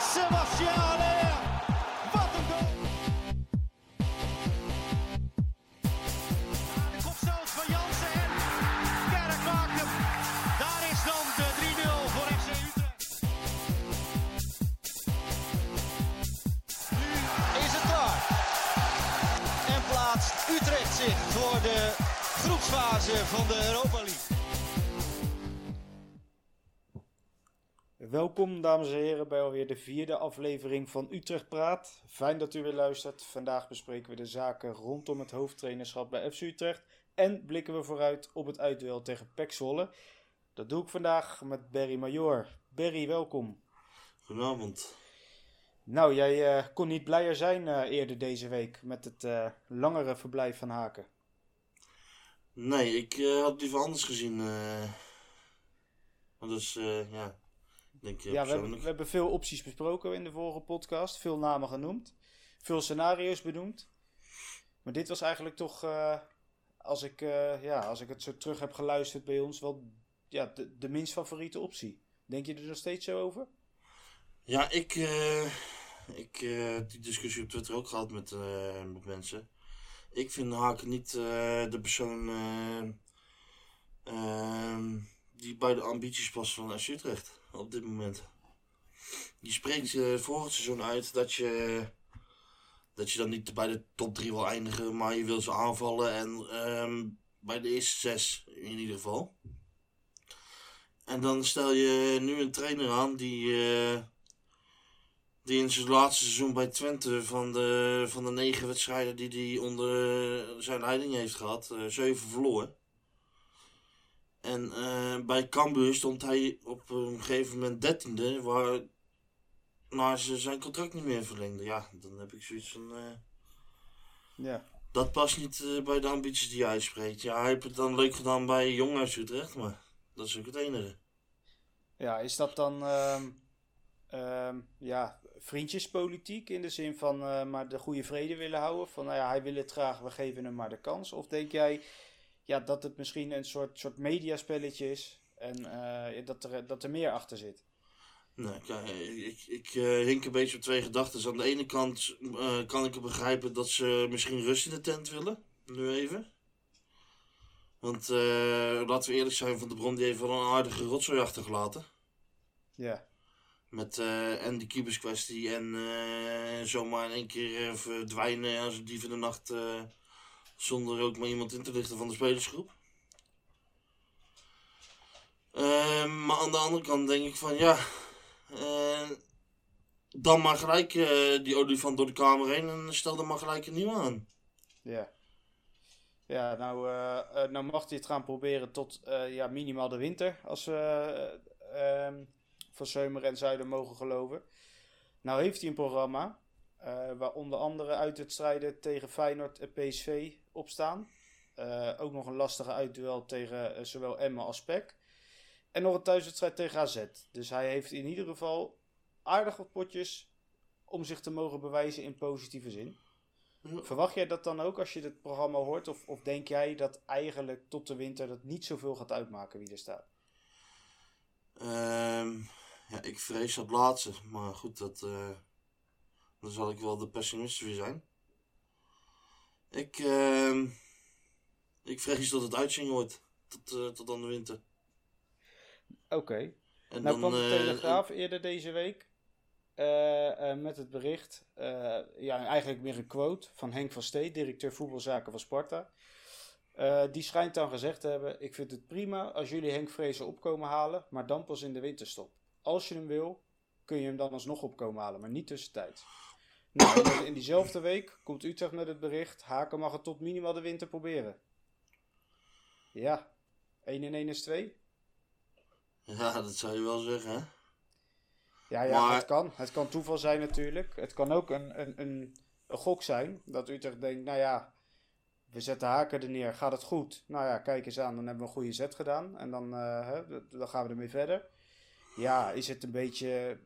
Haller. Wat een goal. De kopstoot van Jansen en Kerk maakt. Daar is dan de 3-0 voor FC Utrecht. Nu is het klaar. En plaatst Utrecht zich voor de groepsfase van de Europa League. Welkom dames en heren bij alweer de vierde aflevering van Utrecht Praat. Fijn dat u weer luistert. Vandaag bespreken we de zaken rondom het hoofdtrainerschap bij FC Utrecht. En blikken we vooruit op het uitduel tegen PEC Zwolle. Dat doe ik vandaag met Berry Major. Berry, welkom. Goedenavond. Nou, jij eh, kon niet blijer zijn eh, eerder deze week met het eh, langere verblijf van Haken. Nee, ik had het liever anders gezien. maar dus, ja, denk je Ja, we hebben, we hebben veel opties besproken in de vorige podcast. Veel namen genoemd. Veel scenario's benoemd. Maar dit was eigenlijk toch, eh, als, ik, eh, ja, als ik het zo terug heb geluisterd bij ons, wel ja, de, de minst favoriete optie. Denk je er nog steeds zo over? Ja, ik, eh, ik heb die discussie op Twitter ook gehad met, met mensen. Ik vind Haken niet de persoon eh, ehm, die bij de ambities past van FC Utrecht op dit moment. Je spreekt eh vorig seizoen uit dat je, dat je dan niet bij de top 3 wil eindigen, maar je wil ze aanvallen en ehm, bij de eerste zes in ieder geval. En dan stel je nu een trainer aan die, eh, die in zijn laatste seizoen bij Twente van de, van de negen wedstrijden die hij onder zijn leiding heeft gehad, eh, zeven verloren. En eh, bij Cambuur stond hij op een gegeven moment dertiende, waar maar ze zijn contract niet meer verlengde. Ja, dan heb ik zoiets van... eh, Ja. dat past niet eh, bij de ambities die hij spreekt. Ja, hij heeft het dan leuk gedaan bij Jong uit Utrecht, maar dat is ook het enige. Ja, is dat dan ehm, ehm, ja, vriendjespolitiek in de zin van maar de goede vrede willen houden? Van nou ja, hij wil het graag, we geven hem maar de kans. Of denk jij ja, dat het misschien een soort, soort mediaspelletje is en eh, dat, er, dat er meer achter zit? Nee, kijk, ik, ik eh, hink een beetje op twee gedachten. Aan de ene kant eh, kan ik het begrijpen dat ze misschien rust in de tent willen. Nu even. Want laten we eerlijk zijn, Van de Bron die heeft wel een aardige rotzooi achtergelaten. Ja, Met eh, en die keeperskwestie en eh, zomaar in één keer verdwijnen als een dief in de nacht. Zonder ook maar iemand in te lichten van de spelersgroep. Eh, maar aan de andere kant denk ik van ja. eh, dan maar gelijk eh, die olifant door de kamer heen en stel er maar gelijk een nieuwe aan. ja. Ja, nou, eh, nou mag hij het gaan proberen tot ja, minimaal de winter, als we eh, ehm, van Zeumer en Zuiden mogen geloven. Nou heeft hij een programma waar onder andere uitwedstrijden tegen Feyenoord en PSV op staan. Eh, ook nog een lastige uitduel tegen eh, zowel Emma als PEC. En nog een thuiswedstrijd tegen AZ. Dus hij heeft in ieder geval aardig wat potjes om zich te mogen bewijzen in positieve zin. Verwacht jij dat dan ook als je het programma hoort? Of, of denk jij dat eigenlijk tot de winter dat niet zoveel gaat uitmaken wie er staat? Ehm, ja, ik vrees dat laatste. Maar goed, dat, eh, dan zal ik wel de pessimist weer zijn. Ik, ehm, ik vrees dat het uitzien wordt. Tot, eh, tot aan de winter. Oké. Nou kwam de eh, Telegraaf eerder deze week eh, met het bericht, ja eigenlijk meer een quote van Henk van Steed, directeur voetbalzaken van Sparta. Die schijnt dan gezegd te hebben, ik vind het prima als jullie Henk Vrezen opkomen halen, maar dan pas in de winterstop. Als je hem wil, kun je hem dan alsnog opkomen halen, maar niet tussentijds. Nou, in diezelfde week komt Utrecht met het bericht, Haken mag het tot minimaal de winter proberen. Ja, 1 en 1 is 2. Ja, dat zou je wel zeggen, hè? Ja, ja Maar- het kan. Het kan toeval zijn natuurlijk. Het kan ook een, een, een, een gok zijn. Dat Utrecht denkt, nou ja, we zetten haken er neer. Gaat het goed? Nou ja, kijk eens aan. Dan hebben we een goede zet gedaan. En dan, eh, dan gaan we ermee verder. Ja, is het een beetje...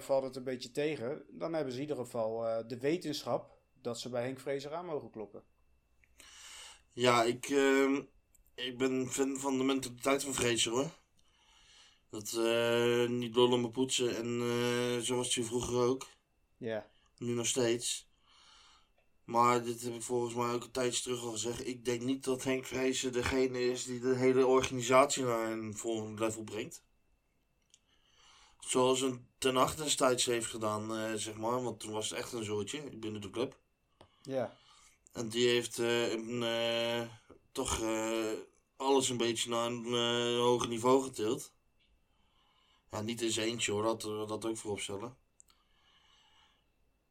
valt het een beetje tegen. Dan hebben ze in ieder geval eh, de wetenschap dat ze bij Henk Vrezer aan mogen kloppen. Ja, ik, ehm, ik ben fan van de mentaliteit van Vrezer hoor. Dat eh, niet lullen maar poetsen. En eh, zoals hij vroeger ook. Ja. Nu nog steeds. Maar dit heb ik volgens mij ook een tijdje terug al gezegd. Ik denk niet dat Henk Vrezen degene is die de hele organisatie naar een volgend level brengt. Zoals een ten heeft gedaan, eh, zeg maar. Want toen was het echt een zootje binnen de club. Ja. En die heeft eh, een, eh, toch alles een beetje naar een hoger niveau getild. Ja, niet zijn eentje hoor, dat, dat ook voorop stellen.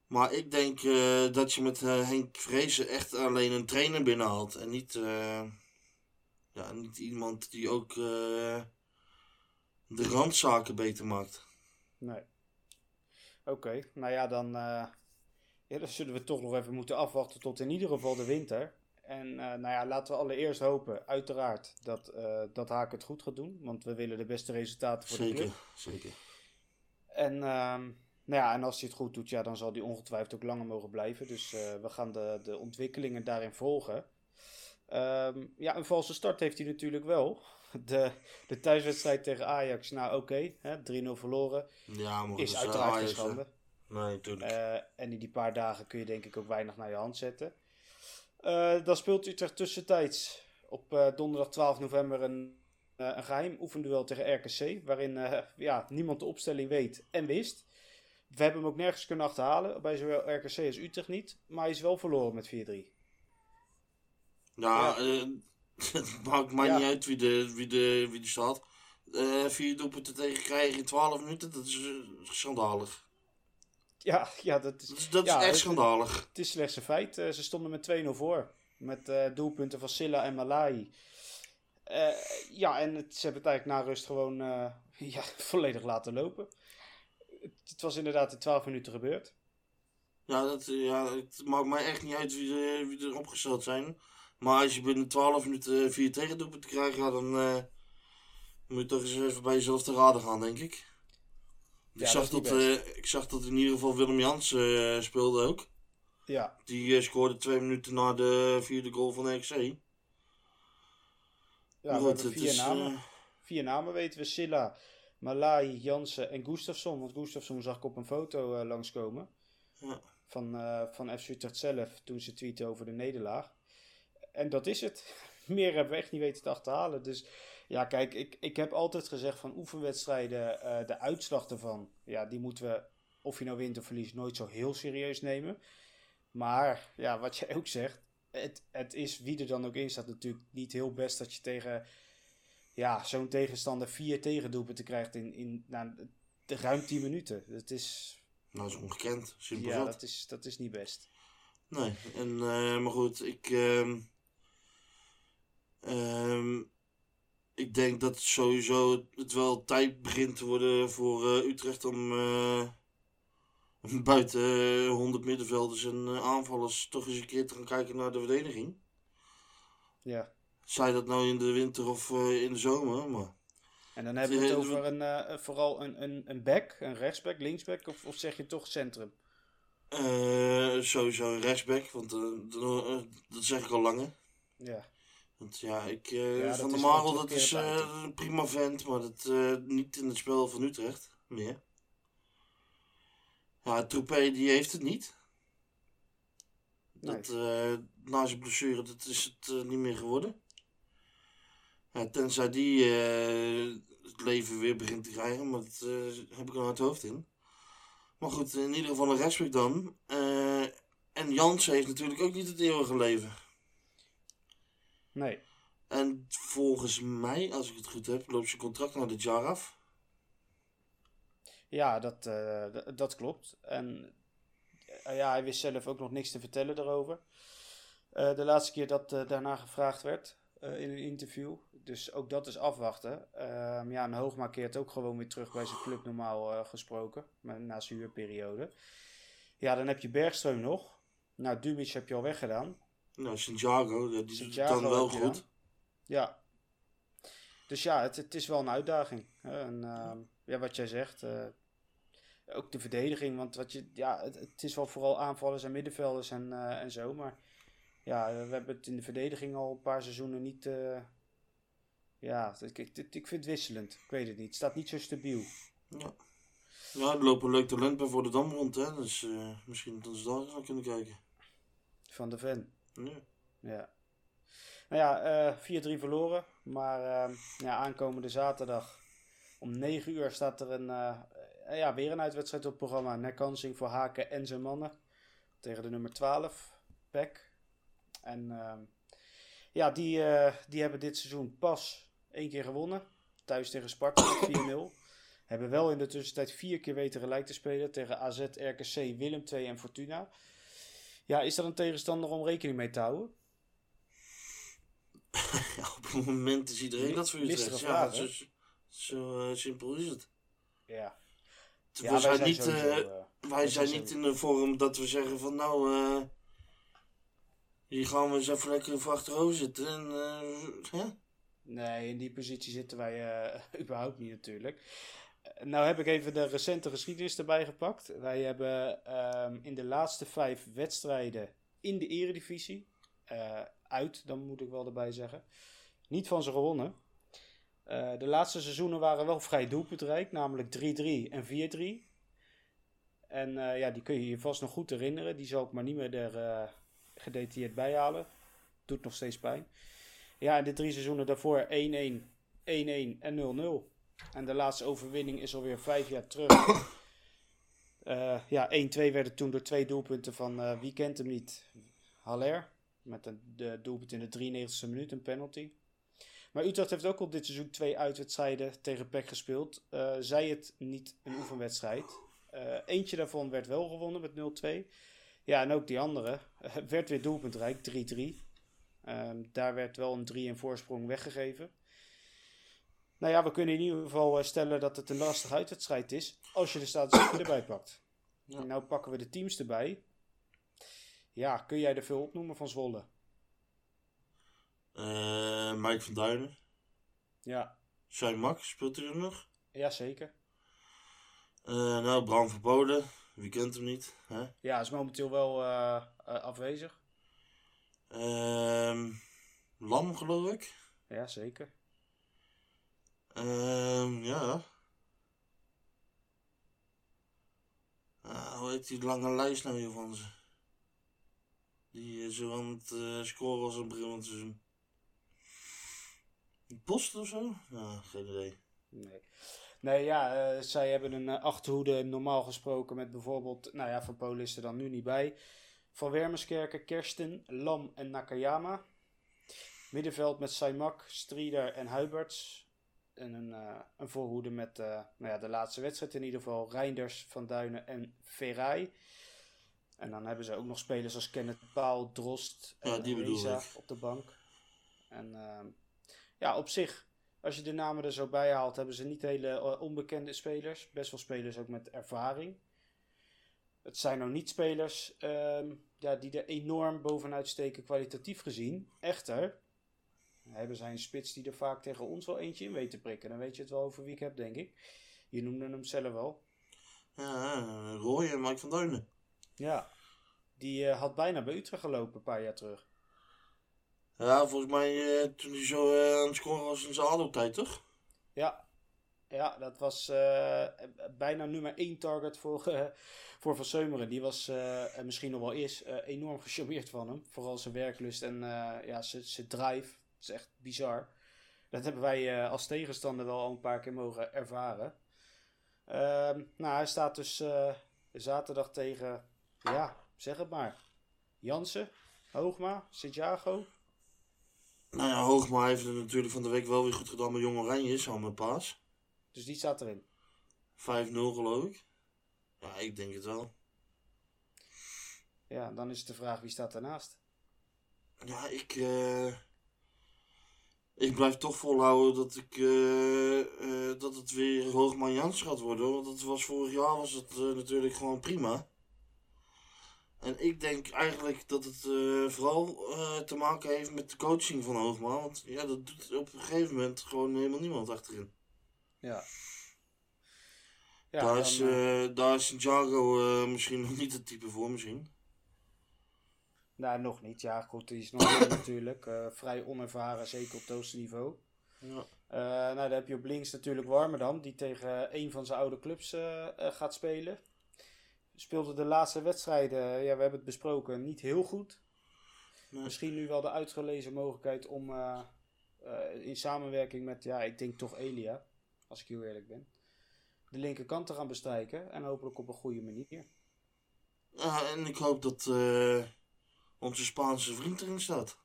Maar ik denk dat je met Henk Vrezen echt alleen een trainer binnenhaalt. En niet, ja, niet iemand die ook de randzaken beter maakt. Nee. Oké, nou ja dan, eh, ja, dan zullen we toch nog even moeten afwachten tot in ieder geval de winter. En eh, nou ja, laten we allereerst hopen, uiteraard, dat, eh, dat Haak het goed gaat doen. Want we willen de beste resultaten voor de Zeker, club. zeker. En, ehm, nou ja, en als hij het goed doet, ja, dan zal hij ongetwijfeld ook langer mogen blijven. Dus we gaan de, de ontwikkelingen daarin volgen. Ehm, ja, een valse start heeft hij natuurlijk wel. De, de thuiswedstrijd tegen Ajax, nou oké, hè 3-0 verloren. Ja, maar Is uiteraard geen schande. Nee, tuurlijk. Eh, en in die paar dagen kun je denk ik ook weinig naar je hand zetten. Eh, dan speelt Utrecht tussentijds op eh, donderdag 12 november een, een geheim oefenduel tegen RKC. Waarin ja, niemand de opstelling weet en wist. We hebben hem ook nergens kunnen achterhalen. Bij zowel RKC als Utrecht niet. Maar hij is wel verloren met 4-3. Ja, eh, het maakt mij Ja. niet uit wie de, wie de, wie de staat. Eh, vier doelpunten tegen krijgen in 12 minuten, dat is eh, schandalig. Ja, ja, dat is, Dat is, dat ja, is echt schandalig. Het is slechts een feit. Eh, ze stonden met 2-0 voor. Met doelpunten van Silla en Malai. Ja, en het, ze hebben het eigenlijk na rust gewoon ja, volledig laten lopen. Het, het was inderdaad in 12 minuten gebeurd. Ja, dat, ja, het maakt mij echt niet uit wie, wie er opgesteld zijn. Maar als je binnen 12 minuten vier tegendoelpunten krijgt, ja, dan eh, moet je toch eens even bij jezelf te raden gaan, denk ik. Ik, zag dat eh, ik zag dat in ieder geval Willem Jans eh, speelde ook. Ja, Die eh, scoorde twee minuten na de vierde goal van RKC. ja vier is, namen. eh, Vier namen weten we. Silla, Malai, Jansen en Gustafsson. Want Gustafsson zag ik op een foto eh, langskomen. Ja. Van, eh, van FC Utrecht zelf toen ze tweeten over de nederlaag. En dat is het. Meer hebben we echt niet weten te achterhalen. Dus ja, kijk, ik, ik heb altijd gezegd van oefenwedstrijden, eh, de uitslag ervan, ja, die moeten we, of je nou wint of verliest, nooit zo heel serieus nemen. Maar ja, wat jij ook zegt, het, het is wie er dan ook in staat natuurlijk niet heel best dat je tegen ja, zo'n tegenstander vier tegendoelpunten krijgt in, in nou, de ruim 10 minuten. Dat is, Nou, dat is ongekend. Simpel ja, dat is, dat is niet best. Nee, en, eh, maar goed, ik, ehm, ehm, ik denk dat sowieso het wel tijd begint te worden voor eh, Utrecht om eh, buiten eh, 100 middenvelders en eh, aanvallers toch eens een keer te gaan kijken naar de verdediging. Ja. Zij dat nou in de winter of eh, in de zomer, maar En dan hebben we het Eh, over een, eh, vooral een, een, een back, een rechtsback, linksback, of, of zeg je toch centrum? eh, sowieso een rechtsback, want eh, dat- eh, dat zeg ik al langer. Ja. Want ja, ik, Ja, dat Van der wel Marel, dat is eh, een prima vent, maar dat eh, niet in het spel van Utrecht meer. Ja, Troepé die heeft het niet. Dat, na zijn blessure, dat is het niet meer geworden. Ja, tenzij die het leven weer begint te krijgen, maar dat heb ik al het hoofd in. Maar goed, in ieder geval een respect dan. En Jans heeft natuurlijk ook niet het eeuwige leven. Nee. En volgens mij, als ik het goed heb, loopt zijn contract naar dit jaar af. Ja, dat, eh, dat klopt. En eh, ja, hij wist zelf ook nog niks te vertellen daarover. Eh, de laatste keer dat daarna gevraagd werd in een interview. Dus ook dat is afwachten. Ehm, ja, en Hoogma keert ook gewoon weer terug bij zijn club normaal gesproken. Na zijn huurperiode. Ja, dan heb je Bergström nog. Nou, Dumic heb je al weggedaan. Nou, Santiago, die doet Santiago dan wel goed. dan. Ja. Dus ja, het, het is wel een uitdaging. En ehm, ja, wat jij zegt, eh, ook de verdediging. Want wat je, ja, het, het is wel vooral aanvallers en middenvelders en, eh, en zo. Maar ja, we hebben het in de verdediging al een paar seizoenen niet, eh, Ja, ik, ik, ik vind het wisselend. Ik weet het niet. Het staat niet zo stabiel. Ja. Ja, er lopen leuk talent bij voor de Dam rond, hè. Dus misschien dat ze daar eens naar kunnen kijken. Van de Ven. Ja. Nou ja, eh 4-3 verloren. Maar eh, ja, aankomende zaterdag om 9 uur staat er een, eh, ja, weer een uitwedstrijd op het programma. Nekkansing voor Haken en zijn mannen. Tegen de nummer 12, PEC. En ehm, ja, die, eh, die hebben dit seizoen pas één keer gewonnen. Thuis tegen Sparta met 4-0. Hebben wel in de tussentijd vier keer weten gelijk te spelen tegen AZ, RKC, Willem II en Fortuna. Ja, is dat een tegenstander om rekening mee te houden? ja, op het moment is iedereen dat voor Utrecht. vraag, Ja, zo, zo simpel is het. Ja. Ja, wij zijn zijn niet, sowieso, eh, eh, wij zijn niet in de vorm dat we zeggen van nou, eh hier gaan we eens even lekker voor achterover zitten. En, hè? Nee, in die positie zitten wij überhaupt niet natuurlijk. Nou heb ik even de recente geschiedenis erbij gepakt. Wij hebben ehm, in de laatste vijf wedstrijden in de eredivisie, eh, uit dan moet ik wel erbij zeggen, niet van ze gewonnen. Eh, de laatste seizoenen waren wel vrij doelpuntrijk, namelijk 3-3 en 4-3. En eh, ja, die kun je je vast nog goed herinneren. Die zal ik maar niet meer er gedetailleerd bij halen. Doet nog steeds pijn. Ja, en de drie seizoenen daarvoor 1-1, 1-1 en 0-0. En de laatste overwinning is alweer vijf jaar terug. Eh, ja, 1-2 werden toen door twee doelpunten van, eh, wie kent hem niet, Haller. Met een, de doelpunt in de 93e minuut, een penalty. Maar Utrecht heeft ook op dit seizoen twee uitwedstrijden tegen PEC gespeeld. Eh, zij het niet een oefenwedstrijd. Eentje daarvan werd wel gewonnen met 0-2. Ja, en ook die andere werd weer doelpuntrijk, 3-3. Ehm, daar werd wel een 3 in voorsprong weggegeven. Nou ja, we kunnen in ieder geval eh, stellen dat het een lastige uitwedstrijd is. Als je de statistieken erbij pakt. Ja. Nou pakken we de teams erbij. Ja, kun jij er veel opnoemen van Zwolle? Eh, Mike van Duinen. Ja, Shine Max, speelt hij er nog? ja zeker. Eh, nou, Bram Verboden. Wie kent hem niet? Hè? Ja, is momenteel wel eh, afwezig. Ehm, Lam, geloof ik. Ja, zeker. Ehm, ja. Ah, hoe heet die lange lijst nou hier van ze? Die eh, zo aan het eh, scoren was het seizoen. Post of zo? Ja, geen idee. Nee. Nee, ja, eh, zij hebben een achterhoede normaal gesproken met bijvoorbeeld, nou ja, Van Polen is er dan nu niet bij. Van Wermerskerken, Kersten, Lam en Nakayama. Middenveld met Saimak, Strieder en Huiberts. En een, eh, een voorhoede met eh, nou ja, de laatste wedstrijd in ieder geval. Reinders, Van Duinen en Ferrari. En dan hebben ze ook nog spelers als Kenneth Paal, Drost en Ja, Reza op de bank. En ehm, ja, op zich, als je de namen er zo bij haalt, hebben ze niet hele eh, onbekende spelers. Best wel spelers ook met ervaring. Het zijn nou niet spelers ehm, ja, die er enorm bovenuit steken kwalitatief gezien. Echter, hebben zij een spits die er vaak tegen ons wel eentje in weet te prikken. Dan weet je het wel over wie ik heb, denk ik. Je noemde hem zelf wel. Ja, Roy en Mike van Duinen. Ja, die eh, had bijna bij Utrecht gelopen een paar jaar terug. Ja, volgens mij eh, toen hij zo eh, aan het scoren was in zijn ADO-tijd, toch? Ja, ja dat was bijna nummer één target voor, voor Van Seumeren. Die was, en misschien nog wel is, enorm gecharmeerd van hem. Vooral zijn werklust en ja, zijn zijn drive. Dat is echt bizar. Dat hebben wij eh, als tegenstander wel al een paar keer mogen ervaren. Ehm, nou, hij staat dus eh, zaterdag tegen, ja, zeg het maar. Jansen, Hoogma, Santiago. Nou ja, Hoogma heeft het natuurlijk van de week wel weer goed gedaan met Jong Oranje, samen met Paas. 5-0 Dus die staat erin. geloof ik. Ja, ik denk het wel. Ja, dan is het de vraag wie staat daarnaast. Ja, ik, eh, ik blijf toch volhouden dat, ik, eh, eh, dat het weer Hoogman Jans gaat worden. Want het was vorig jaar was het eh, natuurlijk gewoon prima. En ik denk eigenlijk dat het eh, vooral eh, te maken heeft met de coaching van Hoogman. Want ja, dat doet op een gegeven moment gewoon helemaal niemand achterin. Ja. Ja, daar, is, daar is Santiago misschien nog niet het type voor misschien. Nou, nog niet. Ja, goed, die is nog jong natuurlijk. eh, vrij onervaren, zeker op het hoogste niveau. Ja. Eh, nou, dan heb je op links natuurlijk Warmerdam, die tegen een van zijn oude clubs eh, gaat spelen. Speelde de laatste wedstrijden, ja, we hebben het besproken, niet heel goed. Nee. Misschien nu wel de uitgelezen mogelijkheid om in samenwerking met, ja, ik denk toch Elia, als ik heel eerlijk ben, de linkerkant te gaan bestrijken. En hopelijk op een goede manier. Ja, en ik hoop dat onze Spaanse vriend erin staat.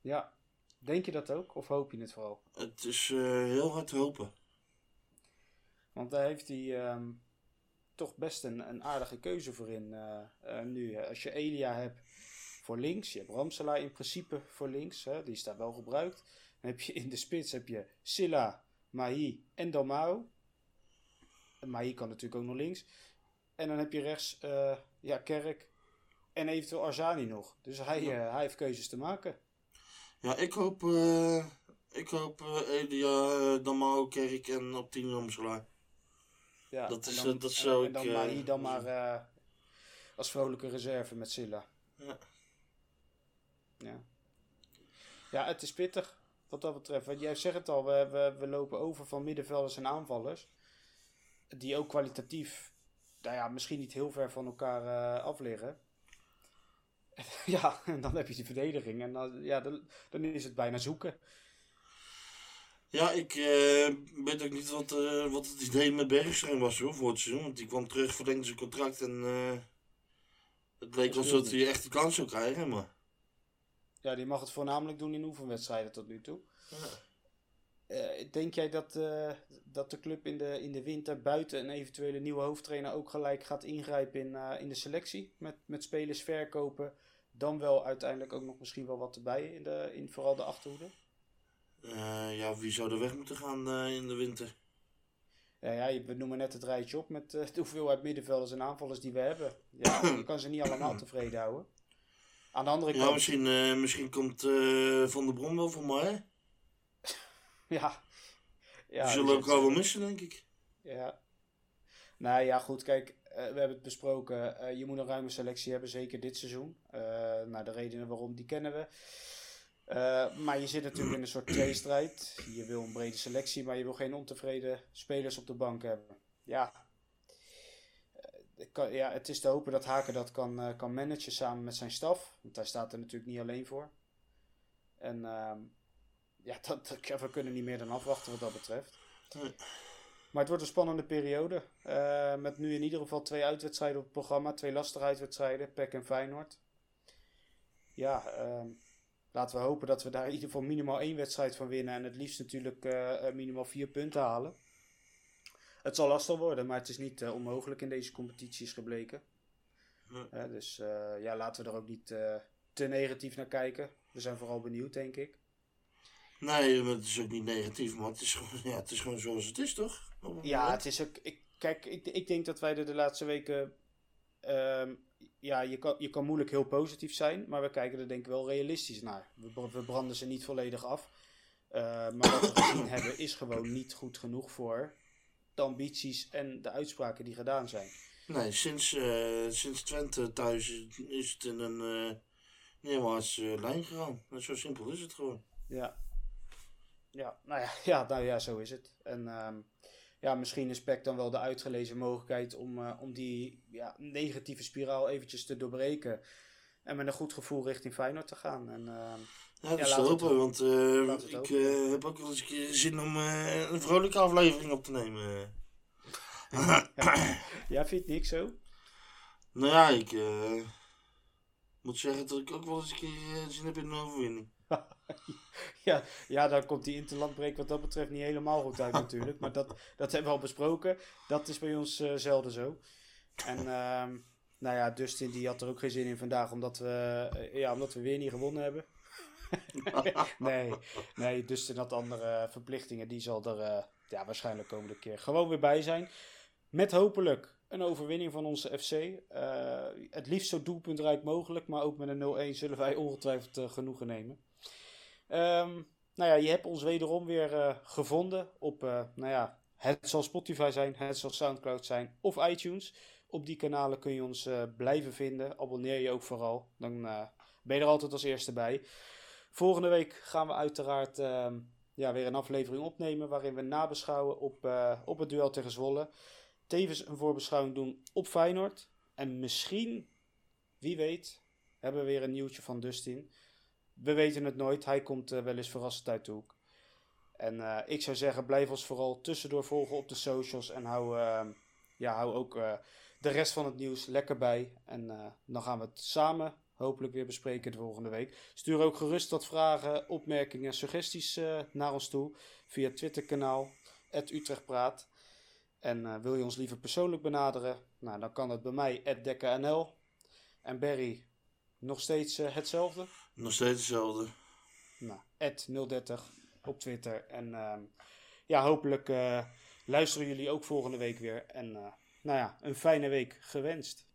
Ja, denk je dat ook? Of hoop je het vooral? Het is eh, heel hard hopen. Want daar heeft hij ehm, toch best een, een aardige keuze voor in eh, eh, nu. Als je Elia hebt voor links, je hebt Ramselaar in principe voor links, hè, die is daar wel gebruikt. Dan heb je in de spits heb je Silla, Mahi en Dalmau. Mahi kan natuurlijk ook nog links. En dan heb je rechts ja, Kerk en eventueel Arzani nog. Dus hij, Ja. eh, hij heeft keuzes te maken. Ja, ik hoop, eh ik hoop eh, Elia, Damau, Kerk en op 10 Ramselaar. Ja, Dat en is, dan, dat en- zou en dan ik, Mahi dan maar eh, als vrolijke reserve met Silla. Ja. Ja. ja, het is pittig wat dat betreft. Want jij zegt het al, we, we, we lopen over van middenvelders en aanvallers. Die ook kwalitatief, nou ja, misschien niet heel ver van elkaar af liggen. ja, en dan heb je die verdediging. En dan, ja, dan, dan is het bijna zoeken. Ja, ik eh, weet ook niet wat, eh, wat het idee met Bergström was hoor, voor het seizoen. Want die kwam terug, verlengde zijn contract en eh, het leek alsof hij echt de kans zou krijgen. Maar Ja, die mag het voornamelijk doen in oefenwedstrijden tot nu toe. ja. Denk jij dat, dat de club in de, in de winter buiten een eventuele nieuwe hoofdtrainer ook gelijk gaat ingrijpen in, in de selectie? Met, met spelers verkopen, dan wel uiteindelijk ook nog misschien wel wat erbij in, de, in vooral de achterhoede? Eh, ja, wie zou er weg moeten gaan eh, in de winter? Ja, ja, we noemen net het rijtje op met eh, de hoeveelheid middenvelders en aanvallers die we hebben. Ja, je kan ze niet allemaal tevreden houden. Aan de andere Ja, kant, misschien, eh, misschien komt Van der Brom wel voor mij. ja. ja We zullen ook zit- wel wel missen, denk ik. Ja. Nou ja, goed, kijk, we hebben het besproken. Eh, je moet een ruime selectie hebben, zeker dit seizoen. Eh, nou, de redenen waarom, die kennen we. Eh, maar je zit natuurlijk in een soort tweestrijd. Je wil een brede selectie, maar je wil geen ontevreden spelers op de bank hebben. Ja. Eh, ja, het is te hopen dat Haken dat kan, eh, kan managen samen met zijn staf. Want hij staat er natuurlijk niet alleen voor. En ehm, ja, dat- we kunnen niet meer dan afwachten wat dat betreft. Maar het wordt een spannende periode. Eh, met nu in ieder geval twee uitwedstrijden op het programma. Twee lastige uitwedstrijden. PEC en Feyenoord. Ja, ehm, laten we hopen dat we daar in ieder geval minimaal één wedstrijd van winnen. En het liefst natuurlijk eh, eh, minimaal vier punten halen. Het zal lastig worden, maar het is niet onmogelijk in deze competitie is gebleken. Dus ja, laten we er ook niet te negatief naar kijken. We zijn vooral benieuwd, denk ik. Nee, maar het is ook niet negatief, maar het is gewoon, ja, het is gewoon zoals het is, toch? Ja, het is ook. Ik, kijk, ik, ik denk dat wij er de laatste weken. ehm, ja, je kan, je kan moeilijk heel positief zijn, maar we kijken er denk ik wel realistisch naar. We, br- we branden ze niet volledig af. Eh, maar wat we gezien hebben is gewoon niet goed genoeg voor de ambities en de uitspraken die gedaan zijn. Nee, sinds, eh, sinds Twente thuis is het in een eh neerwaartse lijn gegaan. Zo simpel is het gewoon. Ja. Ja, nou ja, ja, nou ja, zo is het. En ehm, ja, misschien is PEC dan wel de uitgelezen mogelijkheid om, eh, om die ja, negatieve spiraal eventjes te doorbreken. En met een goed gevoel richting Feyenoord te gaan. En, ehm, Ja, dat is te hopen, want eh, ik eh, heb ook wel eens een keer zin om een vrolijke aflevering op te nemen. ja, vind het niks zo? nou ja, ik moet zeggen dat ik ook wel eens een keer zin heb in een overwinning. ja, ja, dan komt die interlandbreek wat dat betreft niet helemaal goed uit natuurlijk. Maar dat, dat hebben we al besproken. Dat is bij ons eh, zelden zo. En ehm, nou ja, Dustin die had er ook geen zin in vandaag, omdat we, eh, ja, omdat we weer niet gewonnen hebben. nee, nee, Dustin had andere verplichtingen. Die zal er eh, ja, waarschijnlijk komende keer gewoon weer bij zijn. Met hopelijk een overwinning van onze FC. Het liefst zo doelpuntrijk mogelijk, maar ook met een 0-1 zullen wij ongetwijfeld genoegen nemen. Ehm, nou ja, je hebt ons wederom weer eh, gevonden op, eh, nou ja, het zal Spotify zijn, het zal Soundcloud zijn of iTunes. Op die kanalen kun je ons eh, blijven vinden. Abonneer je ook vooral, dan ben je er altijd als eerste bij. Volgende week gaan we uiteraard ehm, ja, weer een aflevering opnemen waarin we nabeschouwen op, op het duel tegen Zwolle. Tevens een voorbeschouwing doen op Feyenoord. En misschien, wie weet, hebben we weer een nieuwtje van Dustin. We weten het nooit. Hij komt uh, wel eens verrassend uit de hoek. En uh, ik zou zeggen, blijf ons vooral tussendoor volgen op de socials. En hou, uh, ja, hou ook de rest van het nieuws lekker bij. En dan gaan we het samen hopelijk weer bespreken de volgende week. Stuur ook gerust wat vragen, opmerkingen en suggesties naar ons toe. Via het Twitterkanaal, Utrechtpraat. En wil je ons liever persoonlijk benaderen? Nou, dan kan het bij mij, @dekka_nl. En Barry, nog steeds hetzelfde? Nog steeds hetzelfde. Nou, 030 op Twitter. En uh, ja, hopelijk uh, luisteren jullie ook volgende week weer. En nou ja, een fijne week gewenst.